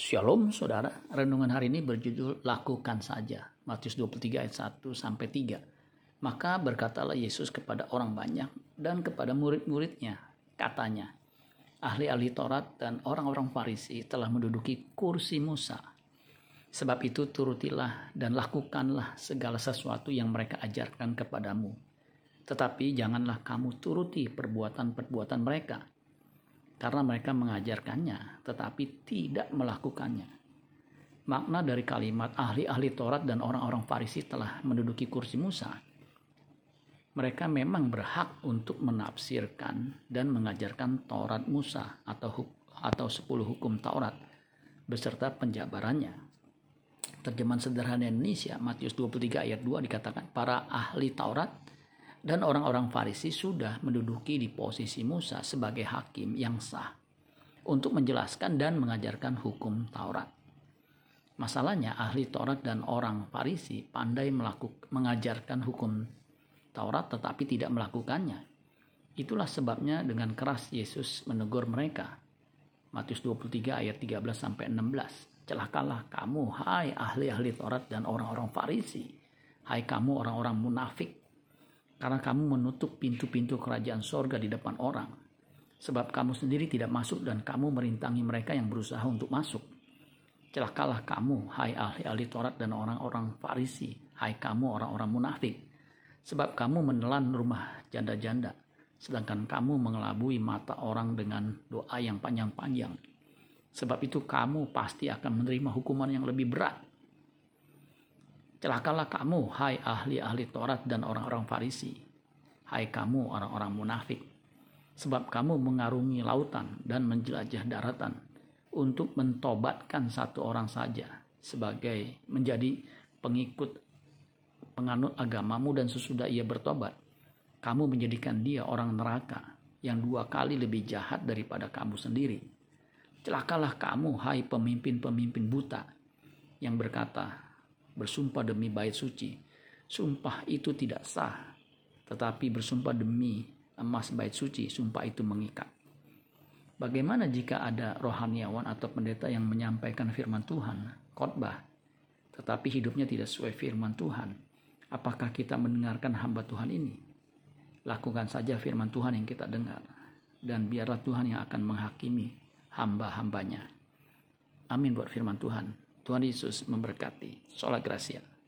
Shalom saudara, renungan hari ini berjudul Lakukan Saja. Matius 23 ayat 1 sampai 3. Maka berkatalah Yesus kepada orang banyak dan kepada murid-muridnya, katanya, ahli-ahli Taurat dan orang-orang Farisi telah menduduki kursi Musa. Sebab itu turutilah dan lakukanlah segala sesuatu yang mereka ajarkan kepadamu. Tetapi janganlah kamu turuti perbuatan-perbuatan mereka, karena mereka mengajarkannya tetapi tidak melakukannya. Makna dari kalimat ahli-ahli Taurat dan orang-orang Farisi telah menduduki kursi Musa. Mereka memang berhak untuk menafsirkan dan mengajarkan Taurat Musa atau atau 10 hukum Taurat beserta penjabarannya. Terjemahan sederhana Indonesia Matius 23 ayat 2 dikatakan para ahli Taurat dan orang-orang Farisi sudah menduduki di posisi Musa sebagai hakim yang sah untuk menjelaskan dan mengajarkan hukum Taurat. Masalahnya ahli Taurat dan orang Farisi pandai melakukan mengajarkan hukum Taurat tetapi tidak melakukannya. Itulah sebabnya dengan keras Yesus menegur mereka. Matius 23 ayat 13 sampai 16. Celakalah kamu hai ahli-ahli Taurat dan orang-orang Farisi. Hai kamu orang-orang munafik karena kamu menutup pintu-pintu kerajaan sorga di depan orang. Sebab kamu sendiri tidak masuk dan kamu merintangi mereka yang berusaha untuk masuk. Celakalah kamu, hai ahli-ahli Taurat dan orang-orang Farisi, hai kamu orang-orang munafik. Sebab kamu menelan rumah janda-janda, sedangkan kamu mengelabui mata orang dengan doa yang panjang-panjang. Sebab itu kamu pasti akan menerima hukuman yang lebih berat Celakalah kamu, hai ahli-ahli Taurat dan orang-orang Farisi. Hai kamu, orang-orang munafik. Sebab kamu mengarungi lautan dan menjelajah daratan untuk mentobatkan satu orang saja sebagai menjadi pengikut penganut agamamu dan sesudah ia bertobat, kamu menjadikan dia orang neraka yang dua kali lebih jahat daripada kamu sendiri. Celakalah kamu, hai pemimpin-pemimpin buta, yang berkata, bersumpah demi bait suci. Sumpah itu tidak sah, tetapi bersumpah demi emas bait suci, sumpah itu mengikat. Bagaimana jika ada rohaniawan atau pendeta yang menyampaikan firman Tuhan, khotbah, tetapi hidupnya tidak sesuai firman Tuhan? Apakah kita mendengarkan hamba Tuhan ini? Lakukan saja firman Tuhan yang kita dengar, dan biarlah Tuhan yang akan menghakimi hamba-hambanya. Amin buat firman Tuhan. Tuhan Yesus memberkati. Sholat Gracia.